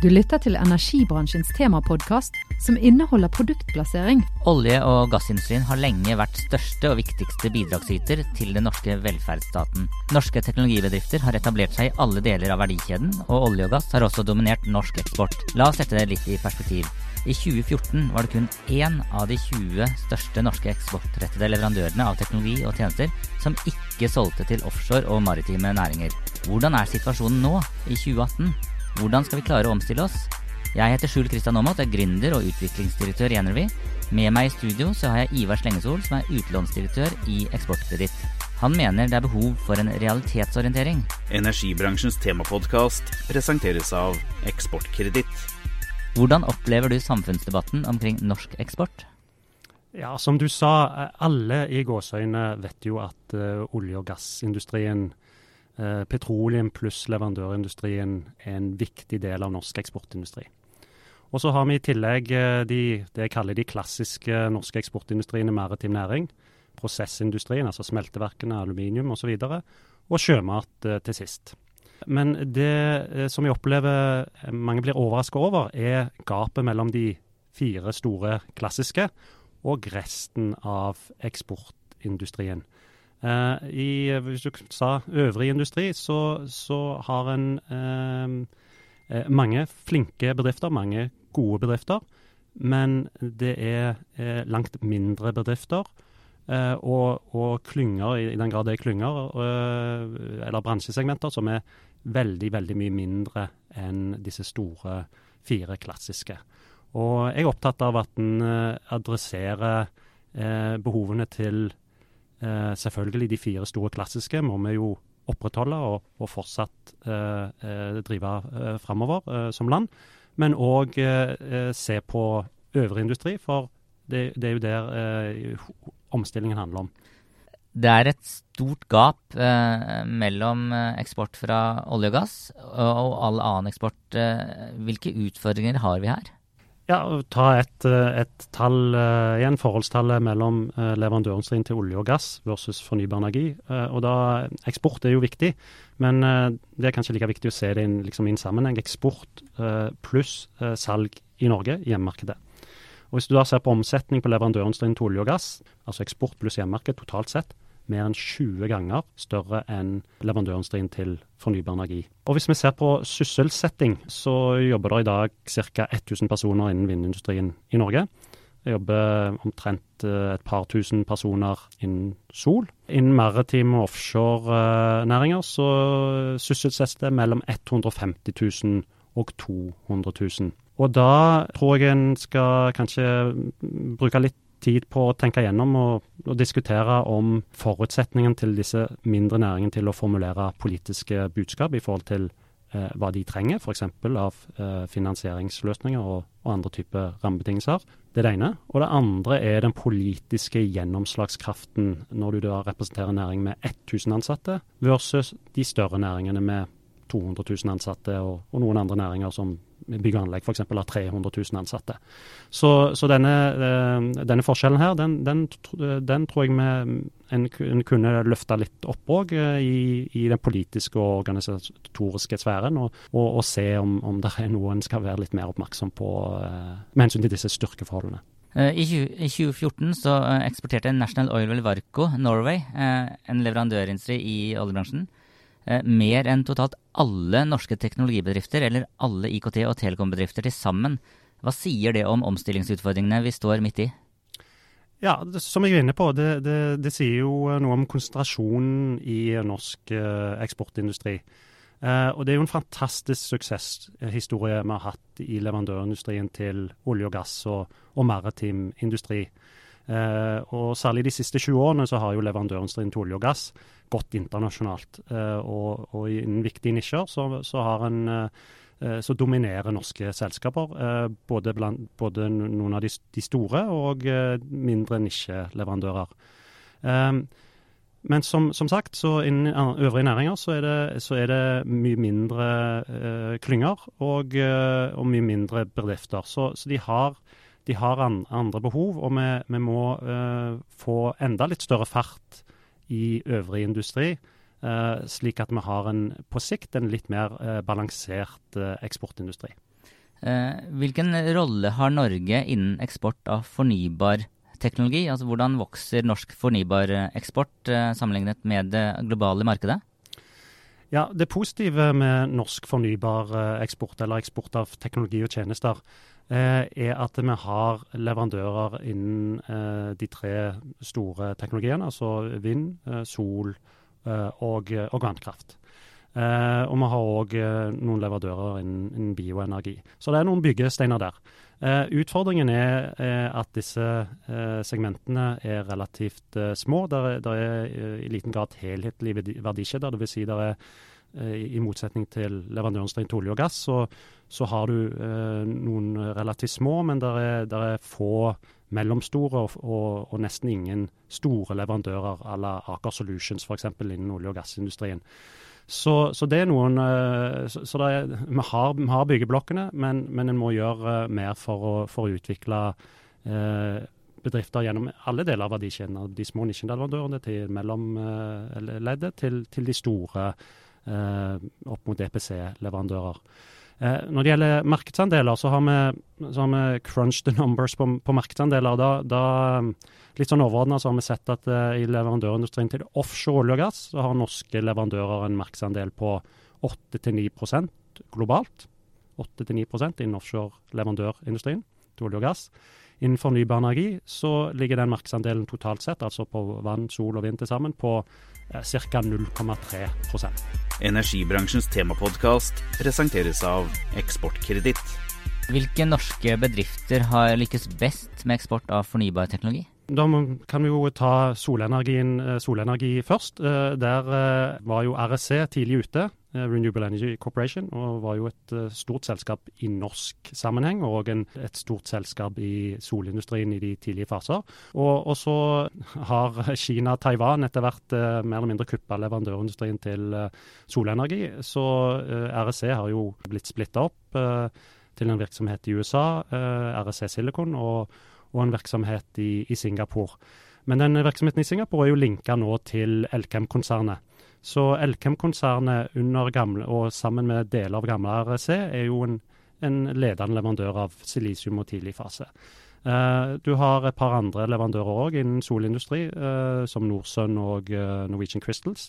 Du lytter til energibransjens temapodkast som inneholder produktplassering. Olje- og gassindustrien har lenge vært største og viktigste bidragsyter til den norske velferdsstaten. Norske teknologibedrifter har etablert seg i alle deler av verdikjeden, og olje og gass har også dominert norsk eksport. La oss sette det litt i perspektiv. I 2014 var det kun én av de 20 største norske eksportrettede leverandørene av teknologi og tjenester som ikke solgte til offshore og maritime næringer. Hvordan er situasjonen nå, i 2018? Hvordan skal vi klare å omstille oss? Jeg heter Skjul Kristian Aamodt, er gründer og utviklingsdirektør i Energy. Med meg i studio så har jeg Ivar Slengesol, som er utlånsdirektør i Eksportkreditt. Han mener det er behov for en realitetsorientering. Energibransjens temapodkast presenteres av Eksportkreditt. Hvordan opplever du samfunnsdebatten omkring norsk eksport? Ja, Som du sa, alle i gåseøyne vet jo at uh, olje- og gassindustrien petroleum pluss leverandørindustrien er en viktig del av norsk eksportindustri. Og så har vi i tillegg eh, de, det jeg kaller de klassiske norske eksportindustriene maritim næring, prosessindustrien, altså smelteverkene, aluminium osv., og, så og sjømat eh, til sist. Men det som vi opplever mange blir overraska over, er gapet mellom de fire store klassiske og resten av eksportindustrien. Uh, i, hvis du sa øvrig industri, så, så har en uh, mange flinke bedrifter, mange gode bedrifter. Men det er langt mindre bedrifter. Og, og, klynger, i den grad det er klynger, eller bransjesegmenter, som er veldig, veldig mye mindre enn disse store fire klassiske. Og jeg er opptatt av at en adresserer behovene til Eh, selvfølgelig de fire store klassiske må vi jo opprettholde og, og fortsatt eh, eh drive eh, framover eh, som land. Men òg eh, se på øvrig industri, for det, det er jo der omstillingen handler om. Det er et stort gap mellom eksport fra olje og gass og, og all annen eksport. hvilke utfordringer har vi her? Ja, Ta et, eh, et tall uh, igjen, forholdstallet mellom uh, leverandørindustrien til olje og gass versus fornybar energi. Og da, Eksport er jo viktig, men det er kanskje like viktig å se det inn, liksom, en sammenheng. Eksport pluss salg i Norge, hjemmemarkedet. Og Hvis du da ser på omsetning på leverandørindustrien til olje og gass, altså eksport pluss hjemmemarked totalt sett, mer enn 20 ganger større enn leverandørindustrien til fornybar energi. Og Hvis vi ser på sysselsetting, så jobber det i dag ca. 1000 personer innen vindindustrien i Norge. Det jobber omtrent eh, et par tusen personer innen sol. Innen maritime og offshorenæringer så sysselsettes det mellom 150 000 og 200 000. Og da tror jeg en skal kanskje bruke litt tid på å tenke gjennom og, og diskutere om forutsetningen til disse mindre næringene til å formulere politiske budskap i forhold til eh, hva de trenger, f.eks. av eh, finansieringsløsninger og, og andre typer rammebetingelser. Det er det ene. Og det andre er den politiske gjennomslagskraften når du da representerer næring med 1000 ansatte versus de større næringene med 200 000 ansatte og, og noen andre næringer som bygg og anlegg f.eks. har 300 000 ansatte. Så, så denne, eh, denne, forskjellen her, den, den, den tror jeg en, kunne løfta litt opp òg eh, i, i, den politiske og organisatoriske sfæren, og, og, og se om, om, det er noe en skal være litt mer oppmerksom på eh, med hensyn til disse styrkeforholdene. I 2014 så eksporterte National Oil Varco Norway, en leverandørindustri i oljebransjen, mer enn totalt alle norske teknologibedrifter, eller alle IKT- og telekombedrifter til sammen. Hva sier det om omstillingsutfordringene vi står midt i? Ja, det, Som jeg var inne på, det, det, det, sier jo noe om konsentrasjonen i norsk eh, eksportindustri. Eh, og Det er jo en fantastisk suksesshistorie vi har hatt i leverandørindustrien til olje og gass og, og maritim industri. Eh, og Særlig de siste 20 årene så har jo leverandørindustrien til olje og gass gått internasjonalt. Eh, og, og innen viktige nisjer så, så, en eh, så dominerer norske selskaper. Både, blant, både noen av de, store og mindre nisjeleverandører. Men som, som, sagt, så innen øvrige næringer så er det, så er det mye mindre eh, klynger og, og, mye mindre bedrifter. Så, så de har de har andre behov, og vi, vi må få enda litt større fart i øvrig industri. Uh, slik at vi har en, på sikt en litt mer uh, balansert eksportindustri. Hvilken rolle har Norge innen eksport av fornybar teknologi? Altså Hvordan vokser norsk fornybareksport sammenlignet med det globale markedet? Ja, Det positive med norsk fornybareksport, eller eksport av teknologi og tjenester, eh, er at vi har leverandører innen eh, de tre store teknologiene, altså vind, eh, sol og, og vannkraft. Og vi har òg noen leverandører innen, bioenergi. Så det er noen byggesteiner der. Utfordringen er, at disse segmentene er relativt små. Det er, i liten grad helhetlige verdikjeder. Dvs. Si det er i motsetning til leverandørindustrien til olje og gass, så, så har du noen relativt små, men det er, er, få mellomstore og, og, og, nesten ingen store leverandører à la Aker Solutions f.eks. innen olje- og gassindustrien. Så, så, det er noen eh, Så, så er, vi, har, vi, har, byggeblokkene, men, men en må gjøre eh, mer for å, for å utvikle eh, bedrifter gjennom alle deler av verdikjeden. De små nisjeleverandørene til mellomleddet til, til de store eh, opp mot EPC-leverandører. Eh, når det gjelder markedsandeler, så har vi, så har vi crunch the numbers på, på markedsandeler. Da, da, litt sånn overordna så har vi sett at uh, i leverandørindustrien til offshore olje og gass, så har norske leverandører en markedsandel på 8-9% globalt. 8-9% innen offshore leverandørindustrien til olje og gass. Innen fornybar energi så ligger den markedsandelen totalt sett, altså på vann, sol og vind til sammen, på eh, ca. 0,3 Energibransjens temapodkast presenteres av Eksportkreditt. Hvilke norske bedrifter har lykkes best med eksport av fornybar teknologi? Da kan vi jo ta eh, solenergi først. Eh, der eh, var jo RSC tidlig ute, Renewable Energy Corporation, og var jo et stort selskap i norsk sammenheng, og en, et stort selskap i solindustrien i de tidlige faser. Og, og så har Kina-Taiwan etter hvert mer eller mindre kuppa leverandørindustrien til solenergi. Så RSC har jo blitt splitta opp til en virksomhet i USA, RSC Silicon. og og en virksomhet i, i Singapore. Men den virksomheten i Singapore er jo linka nå til Elkem-konsernet. Så Elkem-konsernet under gamle, og sammen med deler av gamle REC er jo en, en ledende leverandør av silisium og tidlig fase. Uh, du har et par andre leverandører òg innen solindustri, uh, som Norsun og uh, Norwegian Crystals,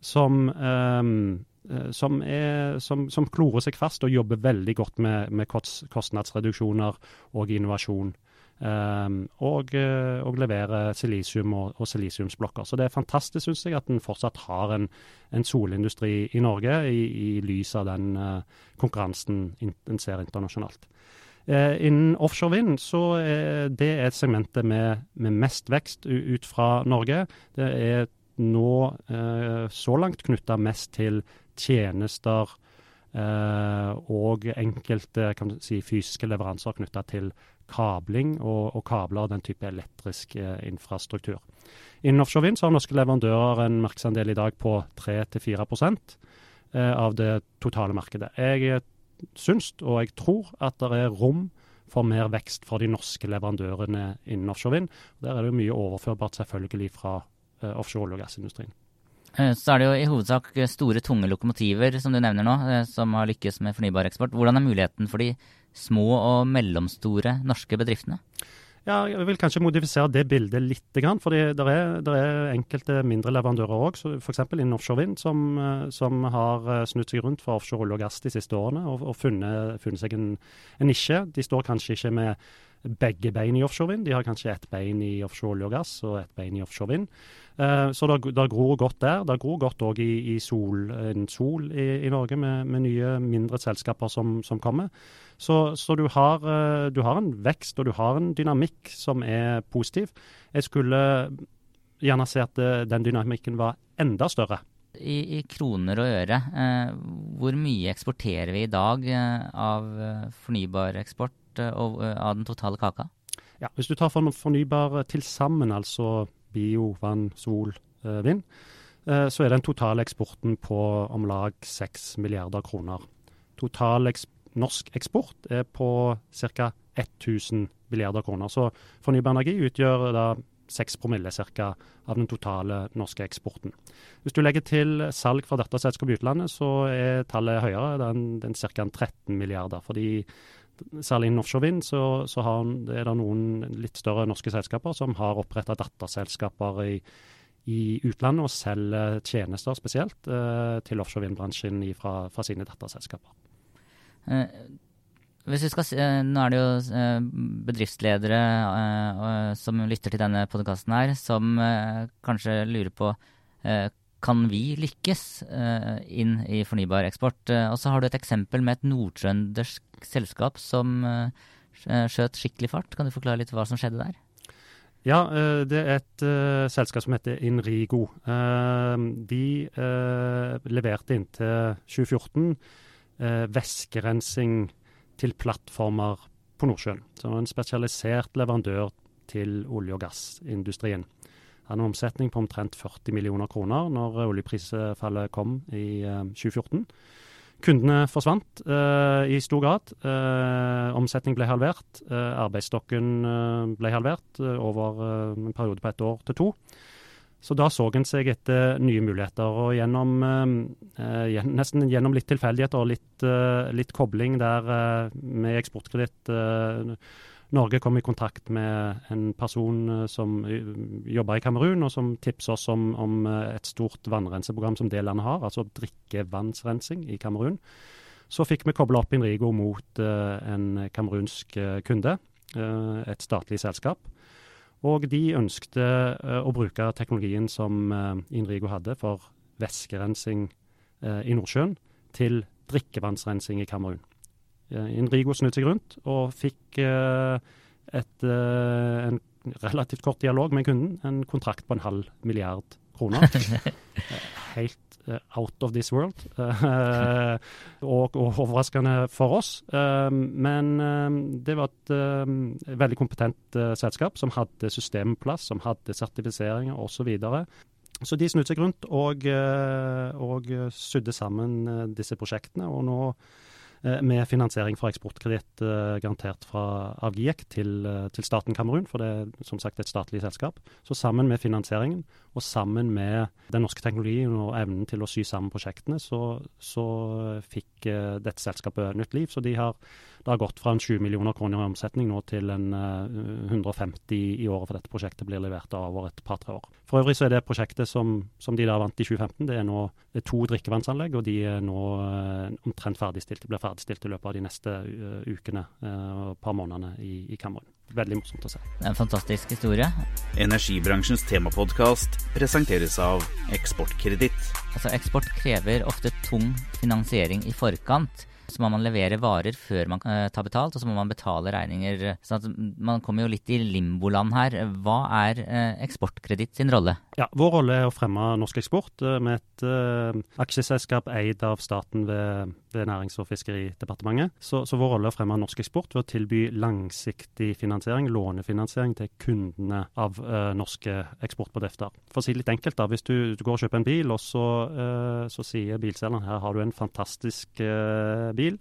som, um, som, er, som, som, klorer seg fast og jobber veldig godt med, med kostnadsreduksjoner og innovasjon. Um, og, eh, og, levere silisium og, og silisiumsblokker. Så det er fantastisk, syns jeg, at en fortsatt har en, en, solindustri i Norge, i, i lys av den uh, konkurransen en ser internasjonalt. Eh, innen offshore vind så er det et segmentet med, med mest vekst ut fra Norge. Det er nå eh, så langt knytta mest til tjenester og enkelte si, fysiske leveranser knytta til kabling og, og kabler og den type elektrisk eh, infrastruktur. Innen offshore vind har norske leverandører en markedsandel i dag på 3-4 eh, av det totale markedet. Jeg eh, syns og jeg tror at det er rom for mer vekst for de norske leverandørene innen offshore vind. Der er det jo mye overførbart selvfølgelig fra eh, offshore olje- og gassindustrien. Eh, så er det jo i hovedsak store, tunge lokomotiver som du nevner nå, eh, som har lykkes med fornybar eksport. Hvordan er muligheten for de små og mellomstore norske bedriftene? Ja, jeg vil kanskje modifisere det bildet litt. For det er, er, enkelte mindre leverandører òg, f.eks. innen offshore vind, som, eh, som, har eh, snudd seg rundt for offshore olje og gass de siste årene og, og funnet, funnet, seg en, en nisje. De står kanskje ikke med begge bein i offshore vind. De har kanskje ett bein i offshore olje og gass og ett bein i offshore vind. Uh, så det, det gror godt der. Det gror godt òg i, i, sol, sol i, i, Norge, med, med, nye mindre selskaper som, som kommer. Så, så du, har, uh, du, har, en vekst og du har en dynamikk som er positiv. Jeg skulle gjerne se at uh, den dynamikken var enda større. I, i kroner og øre, hvor mye eksporterer vi i dag av fornybar eksport? Av den totale kaka? Ja, Hvis du tar fornybar til sammen, altså bio, vann, sol, eh, vind, eh, så er den totale eksporten på om lag 6 milliarder kroner. Total eks norsk eksport er på ca. 1000 milliarder kroner. Så fornybar energi utgjør da 6 promille cirka av den totale norske eksporten. Hvis du legger til salg fra datterselskap i utlandet, så er tallet høyere. Det er ca. 13 milliarder. fordi Særlig innen offshorevind så, så har, er det noen litt større norske selskaper som har oppretta datterselskaper i, i utlandet og selger tjenester spesielt eh, til offshorevindbransjen fra, fra sine datterselskaper. Eh, hvis vi skal, eh, nå er det jo eh, bedriftsledere som lytter til denne podkasten her, som kanskje lurer på kan vi lykkes inn i fornybar eksport. Og så har du et eksempel med et nordtrøndersk selskap som skjøt skikkelig fart. Kan du forklare litt hva som skjedde der? Ja, det er et selskap som heter Inrigo. De leverte inntil 2014 væskerensing til plattformer på Nordsjøen. Så en spesialisert leverandør til olje- og gassindustrien. Hadde en omsetning på omtrent 40 millioner kroner når oljeprisfallet kom i 2014. Eh, Kundene forsvant eh, i stor grad. Eh, omsetning ble halvert. Eh, arbeidsstokken ble halvert over en periode på ett år til to. Så da så en seg etter nye muligheter. Og gjennom, eh, nesten gjennom litt tilfeldigheter og litt, eh, litt, kobling der eh, med Eksportkreditt eh, Norge kom i kontakt med en person eh, som jobber i Kamerun, og som tipset oss om, om, eh, et stort vannrenseprogram som det landet har, altså drikkevannsrensing i Kamerun. Så fikk vi kobla opp Inrigo mot en kamerunsk kunde, et statlig selskap. Og de ønskte uh, å bruke teknologien som uh, Inrigo hadde for væskerensing uh, i Nordsjøen, til drikkevannsrensing i Kamerun. Inrigo snudde seg rundt og fikk et, en relativt kort dialog med kunden, en kontrakt på en halv milliard kroner. Helt Eh, out of this world. Eh, og, og, overraskende for oss. Eh, men det var et veldig kompetent selskap som hadde systemplass, som hadde sertifiseringer osv. Så, så de snudde seg rundt og, og sydde sammen disse prosjektene. Og nå Eh, med finansiering fra eksportkreditt eh, garantert fra, av til, eh, til, staten Kamerun, for det er som sagt et statlig selskap. Så sammen med finansieringen og sammen med den norske teknologien og evnen til å sy sammen prosjektene, så, så fikk dette selskapet nytt liv. Så de har, det har gått fra en 20 millioner kroner i omsetning nå til en 150 i året, for dette prosjektet blir levert over et par-tre år. For øvrig så er det prosjektet som, som de der vant i 2015, det er nå det er to drikkevannsanlegg, og de er nå omtrent ferdigstilt. De blir ferdigstilt i løpet av de neste uh, ukene og og par månedene i, i Kamerun. Veldig morsomt å se. Det er en fantastisk historie. Energibransjens temapodkast presenteres av Eksportkreditt. Altså, eksport krever ofte tung finansiering i forkant. Så må man levere varer før man uh, tar betalt, og så må man betale regninger. Så man kommer jo litt i limboland her. Hva er uh, Eksportkreditt sin rolle? Ja, Vår rolle er å fremme norsk eksport uh, med et aksjeselskap eid av staten ved, ved Nærings- og fiskeridepartementet. Så, så, vår rolle er å fremme norsk eksport ved å tilby langsiktig finansiering, lånefinansiering, til kundene av norske eksportbedrifter. For å si det litt enkelt, da, hvis du, du går og kjøper en bil, og så, så sier bilselgeren her har du en fantastisk bil.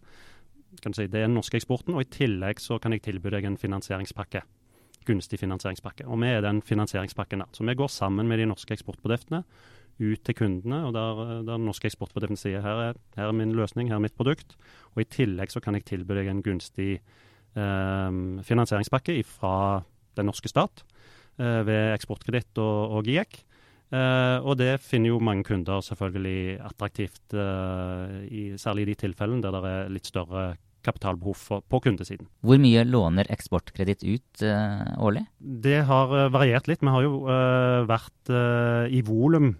Si, det er den norske eksporten, og i tillegg så kan jeg tilby deg en finansieringspakke. Gunstig finansieringspakke. Og vi er den finansieringspakken der. Så vi går sammen med de norske eksportbedriftene ut til kundene, og der, der den norske eksportbedriften sier her er, her er min løsning, her er mitt produkt. Og i tillegg så kan jeg tilby deg en gunstig eh, finansieringspakke fra den norske stat eh, ved Eksportkreditt og, og GIEK. Uh, og det finner jo mange kunder selvfølgelig attraktivt, uh, i, særlig i de tilfellene der det er litt større kapitalbehov for, på kundesiden. Hvor mye låner Eksportkreditt ut uh, årlig? Det har variert litt. Vi har jo vært i volum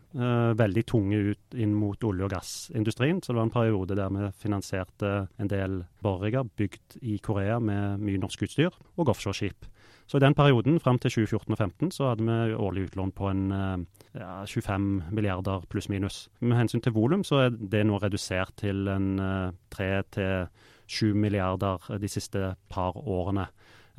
veldig tunge ut inn mot olje- og gassindustrien. Så det var en periode der vi finansierte en del borerigger bygd i Korea med mye norsk utstyr, og offshoreskip. Så i den perioden, fram til 2014 og 2015, så hadde vi årlig utlån på en eh, ja, 25 milliarder pluss-minus. Med hensyn til volum, så er det nå redusert til en 3 eh, til 7 milliarder de siste par årene.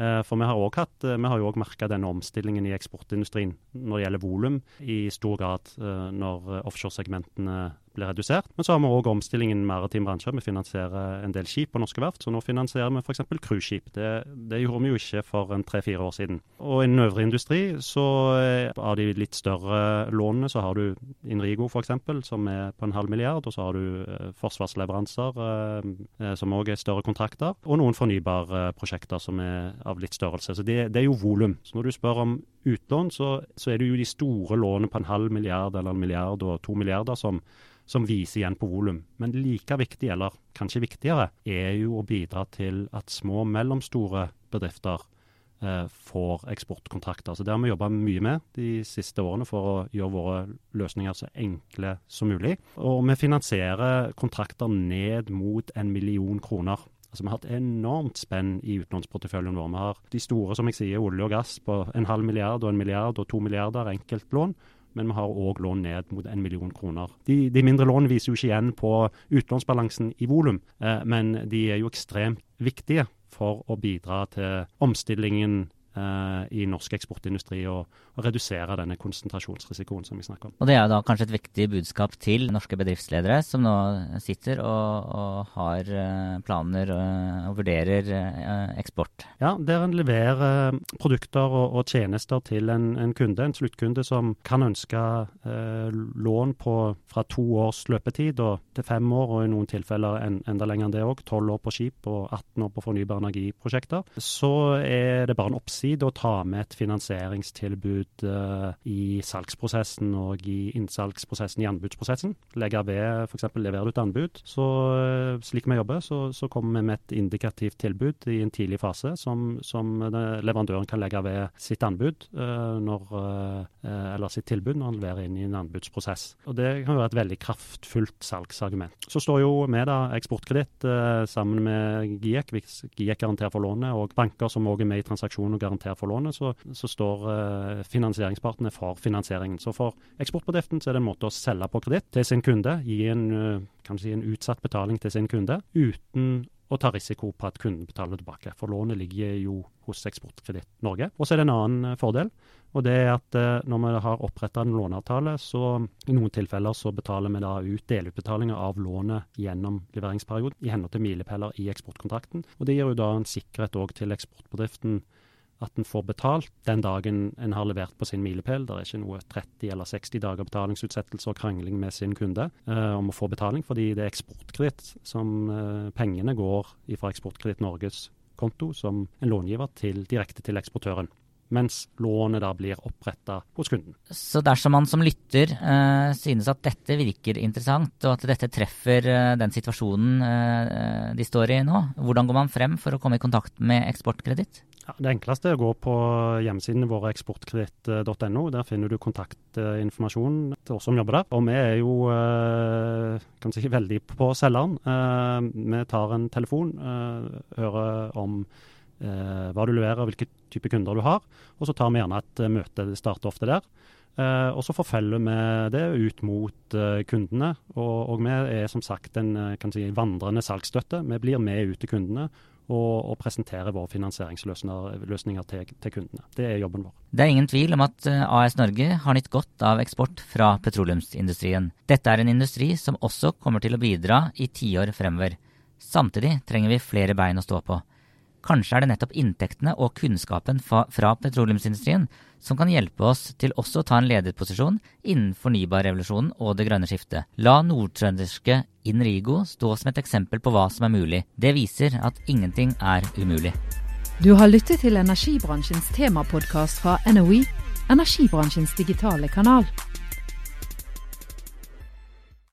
Eh, for vi har òg hatt, vi har jo òg merka denne omstillingen i eksportindustrien når det gjelder volum, i stor grad når offshoresegmentene blir redusert. Men så har vi òg omstillingen maritim bransje. Vi finansierer en del skip på norske verft, så nå finansierer vi f.eks. cruiseskip. Det, det gjorde vi jo ikke for en tre-fire år siden. Og innen øvrig industri, så eh, av de litt større lånene, så har du Inrigo f.eks., som er på en halv milliard. Og så har du eh, forsvarsleveranser, eh som òg er større kontrakter. Og noen fornybarprosjekter som er av litt størrelse. Så det, det er jo volum. Så når du spør om utlån, så, så, er det jo de store lånene på en halv milliard eller en milliard og to milliarder som, som viser igjen på volum. Men like viktig, eller kanskje viktigere, er jo å bidra til at små og mellomstore bedrifter eh, får eksportkontrakter. Så Det har vi jobba mye med de siste årene for å gjøre våre løsninger så enkle som mulig. Og vi finansierer kontrakter ned mot en million kroner. Altså, Vi har hatt enormt spenn i utlånsporteføljen vår. Vi har de store, som jeg sier, olje og gass på en halv milliard og en milliard og to milliarder enkeltlån. Men vi har òg lån ned mot en million kroner. De, de mindre lånene viser jo ikke igjen på utlånsbalansen i volum, eh, men de er jo ekstremt viktige for å bidra til omstillingen Eh, i norsk eksportindustri og, og, redusere denne konsentrasjonsrisikoen som vi snakker om. Og Det er jo da kanskje et viktig budskap til norske bedriftsledere som nå sitter og, og har eh, planer og, og vurderer eksport? Ja, der en leverer produkter og, og tjenester til en, en, kunde, en sluttkunde som kan ønske eh, lån på fra to års løpetid og til fem år, og i noen tilfeller en, enda lenger enn det òg, tolv år på skip og 18 år på fornybar energiprosjekter, så er det bare en oppside å ta med et finansieringstilbud uh, i salgsprosessen og i innsalgsprosessen, i anbudsprosessen. Legge ved, f.eks. leverer du et anbud, så uh, slik vi jobber, så, så, kommer vi med et indikativt tilbud i en tidlig fase som, som leverandøren kan legge ved sitt anbud når, eller sitt tilbud når han leverer inn i en anbudsprosess. Og Det kan være et veldig kraftfullt salgsargument. Så står jo vi, da, Eksportkreditt, sammen med GIEK, hvis GIEK garanterer for lånet, og banker som òg er med i transaksjonen og garanterer for lånet, så, så står uh, finansieringspartene for finansieringen. Så for eksportbedriften så er det en måte å selge på kreditt til sin kunde, gi en, uh, si en utsatt betaling til sin kunde, uten å ta risiko på at kunden betaler tilbake. For lånet ligger jo hos Eksportkreditt Norge. Og så er det en annen uh, fordel. Og det er at uh, når vi har oppretta en låneavtale, så i noen tilfeller så betaler vi da ut delutbetalinger av lånet gjennom leveringsperioden i henhold til milepæler i eksportkontrakten. Og det gir jo da en sikkerhet òg til eksportbedriften at en får betalt den dagen en har levert på sin milepæl. Det er ikke noe 30 eller 60 dager betalingsutsettelse og krangling med sin kunde eh, om å få betaling, fordi det er Eksportkreditt som eh, pengene går fra Eksportkreditt Norges konto som en långiver til, direkte til eksportøren mens lånet da blir oppretta hos kunden. Så dersom man som lytter eh, synes at dette virker interessant, og at dette treffer eh, den situasjonen eh, de står i nå, hvordan går man frem for å komme i kontakt med Eksportkreditt? Ja, det enkleste er å gå på hjemmesidene våre eksportkreditt.no. Der finner du kontaktinformasjon til oss som jobber der. Og vi er jo eh, kan si, veldig på selgeren. Eh, vi tar en telefon, eh, hører om hva du leverer, hvilke type kunder du har. Og så tar vi gjerne et møte. Det starter ofte der. Og så forfølger vi det ut mot kundene. Og, og, vi er som sagt en si, vandrende salgsstøtte. Vi blir med ut til kundene og, og presentere våre finansieringsløsninger til, til, kundene. Det er jobben vår. Det er ingen tvil om at eh, AS Norge har nytt godt av eksport fra petroleumsindustrien. Dette er en industri som også kommer til å bidra i tiår fremover. Samtidig trenger vi flere bein å stå på. Kanskje er det nettopp inntektene og kunnskapen fra petroleumsindustrien som kan hjelpe oss til også å ta en lederposisjon innen fornybarrevolusjonen og det grønne skiftet. La nordtrønderske Inrigo stå som et eksempel på hva som er mulig. Det viser at ingenting er umulig. Du har lyttet til energibransjens temapodkast fra NOE, energibransjens digitale kanal.